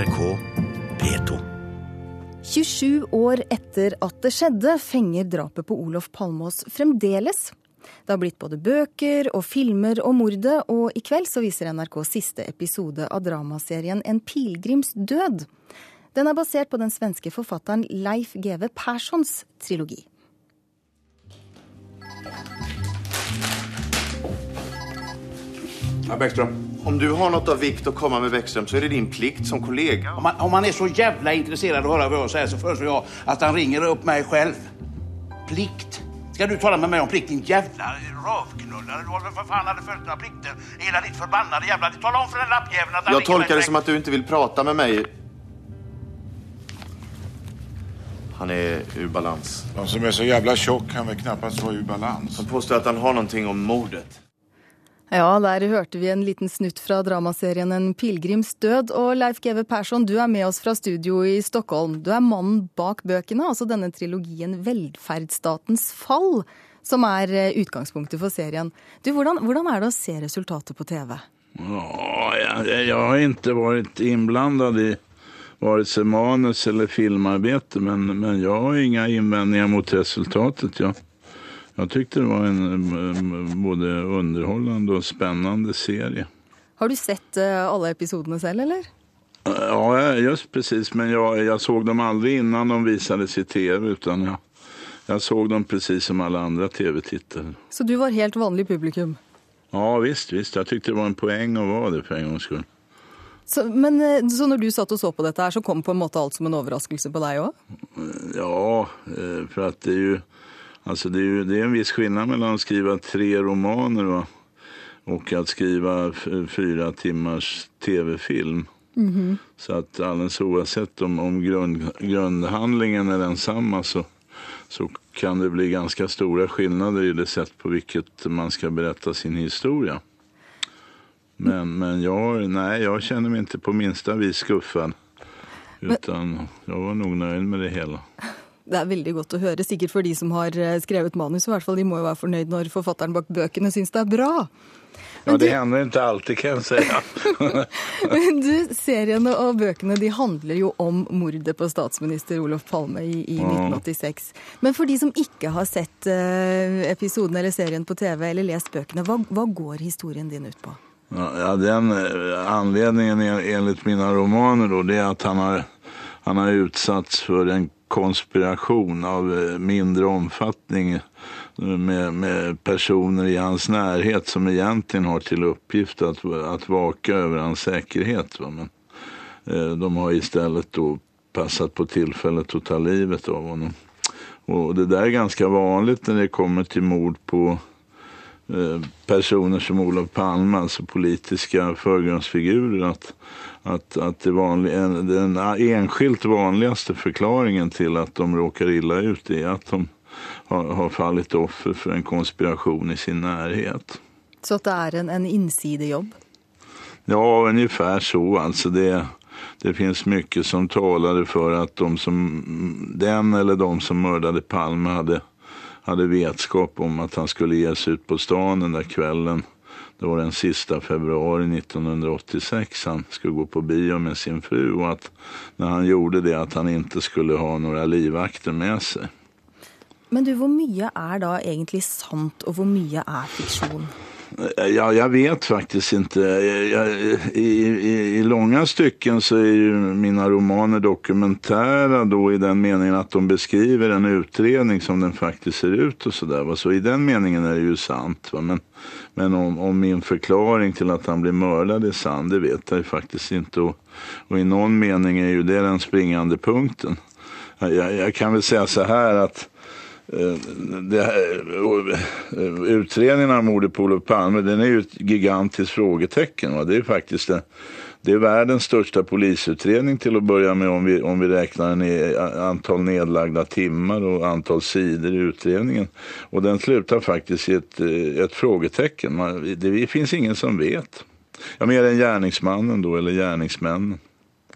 NRK P2. 27 år etter at det skjedde, fenger drapet på Olof Palmås fremdeles. Det har blitt både bøker og filmer om mordet, og i kveld så viser NRK siste episode av dramaserien En pilegrims død. Den er basert på den svenske forfatteren Leif GW Perssons trilogi. Ja, Bäckström. Om du har något av vikt att komma med Bäckström så är det din plikt som kollega. Om man, om man är så jävla intresserad av att höra vad jag säger så föreslår jag att han ringer upp mig själv. Plikt. Ska du tala med mig om plikt din jävla rövknullare? Du har väl för fan aldrig följt några plikter i hela ditt förbannade jävla... Tala om för den lappjäveln att han Jag ringer mig tolkar det direkt. som att du inte vill prata med mig. Han är ur balans. De som är så jävla tjock kan väl knappast vara ur balans. Han påstår att han har någonting om mordet. Ja, der hørte vi en liten snutt fra dramaserien En pilegrims død. Og Leif GW Persson, du er med oss fra studio i Stockholm. Du er mannen bak bøkene, altså denne trilogien Velferdsstatens fall, som er eh, utgangspunktet for serien. Du, hvordan, hvordan er det å se resultatet på TV? Ja, jag, jag har inte varit inblandad i vare sig manus eller filmarbete men, men jag har inga invändningar mot resultatet. Jag, jag tyckte det var en eh, både underhållande och spännande serie. Har du sett eh, alle episodene selv, eller? Ja, just precis. Men jag, jag såg dem aldrig innan de visades i tv utan jag, jag såg dem precis som alla andra tv-tittare. Så du var helt vanlig publikum? Ja, visst, visst. Jag tyckte det var en poäng att vara det för en gångs skull. Så, men, eh, så når du satt og så på dette her, så kom på en måte alt som en overraskelse på deg òg? Ja, eh, för att det är ju, alltså det är ju det är en viss skillnad mellan att skriva tre romaner va? och att skriva fyra timmars tv-film. Så att alldeles oavsett om, om grund, grundhandlingen är densamma så, så kan det bli ganska stora skillnader i det sätt på vilket man ska berätta sin historia. Men, men jag, nej, jag känner mig inte på minsta vis skuffad. Utan jag var nog nöjd med det hela. Det er veldig godt å høre, sikkert for de som har eh, skrevet manus. i hvert fall. De må jo være fornøyd når forfatteren bak bøkene syns det er bra. Ja, det händer inte alltid kan jag säga. Men du, seriene og bøkene de handler jo om mordet på statsminister Olof Palme i, i 1986. Men for de som ikke har sett eh, episoden eller serien på TV eller lest bøkene, hva, hva går historien din ut på? Ja, den eh, anledningen en- enligt mina romaner då, det är att han har, han har utsatts för en konspiration av eh, mindre omfattning eh, med, med personer i hans närhet som egentligen har till uppgift att, att vaka över hans säkerhet. Va? Men, eh, de har istället då passat på tillfället att ta livet av honom. Och det där är ganska vanligt när det kommer till mord på personer som Olof Palme, alltså politiska förgrundsfigurer, att, att, att det vanliga, en- den enskilt vanligaste förklaringen till att de råkar illa ut är att de har, har fallit offer för en konspiration i sin närhet. Så at det er en, en innsidejobb? Ja, ungefär så. Alltså det, det finns mycket som talade för att de som, den eller de som mördade Palme hade, hade vetskap om att han skulle ge sig ut på stan den där kvällen. Det var den sista februari 1986. Han skulle gå på bio med sin fru och att när han gjorde det att han inte skulle ha några livvakter med sig. Men du, hur mycket är då egentligen sant, och hur mycket är fiktion? Ja, jag vet faktiskt inte. Jag, i, i, I långa stycken så är ju mina romaner dokumentära då i den meningen att de beskriver en utredning som den faktiskt ser ut och sådär. Så i den meningen är det ju sant. Va? Men, men om, om min förklaring till att han blir mördad är sann, det vet jag ju faktiskt inte. Och, och i någon mening är ju det den springande punkten. Jag, jag, kan väl säga så här att Eh, Eh, här, eh, utredningen av mordet på Olof Palme den är ju ett gigantiskt frågetecken. Va? Det är faktiskt det, det är världens största polisutredning till att börja med om vi, om vi räknar en eh, antal nedlagda timmar och antal sidor i utredningen. Och den slutar faktiskt i ett, ett frågetecken. Man, det, det finns ingen som vet. Ja, mer än gärningsmannen då, eller gärningsmännen.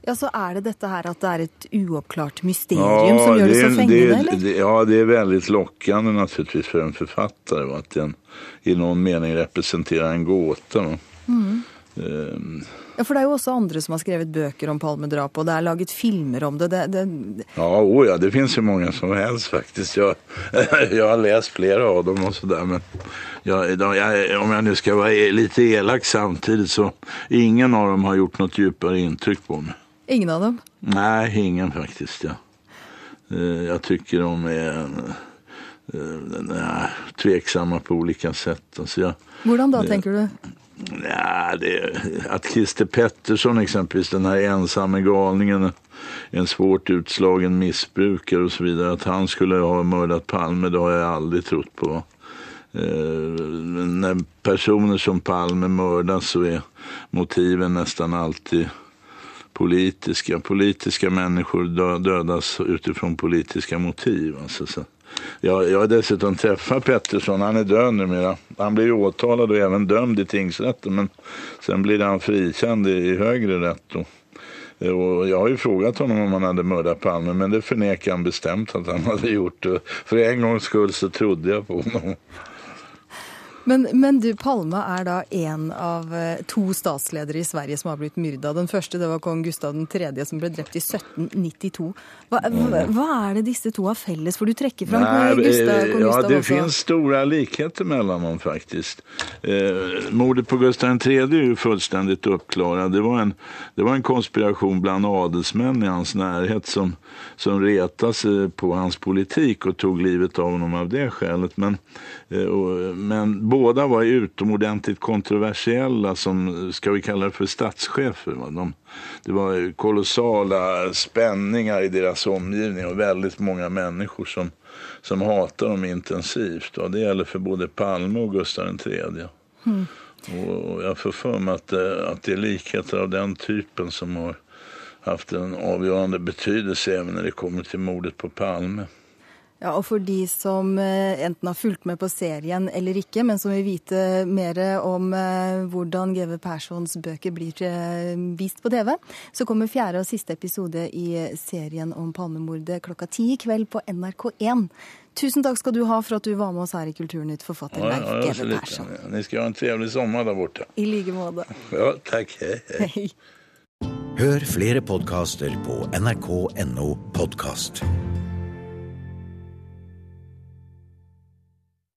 Ja, så er det dette her at det er et uoppklart mysterium som gjør det, så är- fengende, det, är- det, ja, det är väldigt lockande naturligtvis för en författare. Va? Att den i någon mening representerar en gåta. Va? Ehm, Ja, For det er jo også andre som har skrevet bøker om Palmedrapet, og det er laget filmer om det. det, det Ja, oh ja, det finns ju många som helst faktiskt. Jag, jag har läst flera av dem och sådär. Men jag, de- jag, om jag nu ska vara e- lite elak samtidigt så ingen av dem har gjort något djupare intryck på mig. Ingen av dem. Nej, ingen faktiskt. Ja. Eh, Jag tycker de är eh, nej, tveksamma på olika sätt. Alltså jag, Hvordan da, tenker du? Ja, det, att Christer Pettersson exempelvis, den här ensamme galningen, en svårt utslagen missbrukare och så vidare, att han skulle ha mördat Palme, det har jag aldrig trott på. Eh, när personer som Palme mördas så är motiven nästan alltid politiska. Politiska människor dödas utifrån politiska motiv. Alltså, så. Jag, jag har dessutom träffat Pettersson, han är död numera. Han blir åtalad och även dömd i tingsrätten men sen blir han frikänd i, i högre rätt. Och, Och jag har ju frågat honom om han hade mördat Palme men det förnekar han bestämt att han hade gjort. det. För en gångs skull så trodde jag på honom. Men, men du, Palme er da en av eh, to statsledere i Sverige som har blitt myrda. Den første det var kong Gustav 3., som ble drept i 1792. Hva, hva, er det disse to har felles? For du trekker fram Gustav, eh, kong ja, Gustav det også. finns stora likheter mellan dem faktiskt. Eh, mordet på Gustav III är ju fullständigt uppklarat. Det var en, det var en konspiration bland adelsmän i hans närhet som, som retade sig på hans politik och tog livet av honom av det skälet. Men, eh, och, men båda var utomordentligt kontroversiella som, ska vi kalla det för statschefer. Va? De, det var kolossala spänningar i deras omgivning och väldigt många människor som, som hatar dem intensivt. Och det gäller för både Palme och Gustav III. Och jag får för mig att, det- att det är likheter av den typen som har haft en avgörande betydelse även när det kommer till mordet på Palme. Ja, og for de som eh, enten har fulgt med på serien eller ikke, men som vil vite mer om eh, hvordan GV Perssons bøker blir eh, vist på TV, så kommer fjerde og siste episode i serien om Palmemordet klokka ti i kveld på NRK1. Tusen takk skal du ha for at du var med oss her i Kulturnytt, forfatter Ja, Leif ja, ja, lite. Persson. Ni ska ha en trevlig sommar där borta. I like måte. Ja, tack. Hej, hej. Hei. Hør flere podkaster på nrk.no podkast.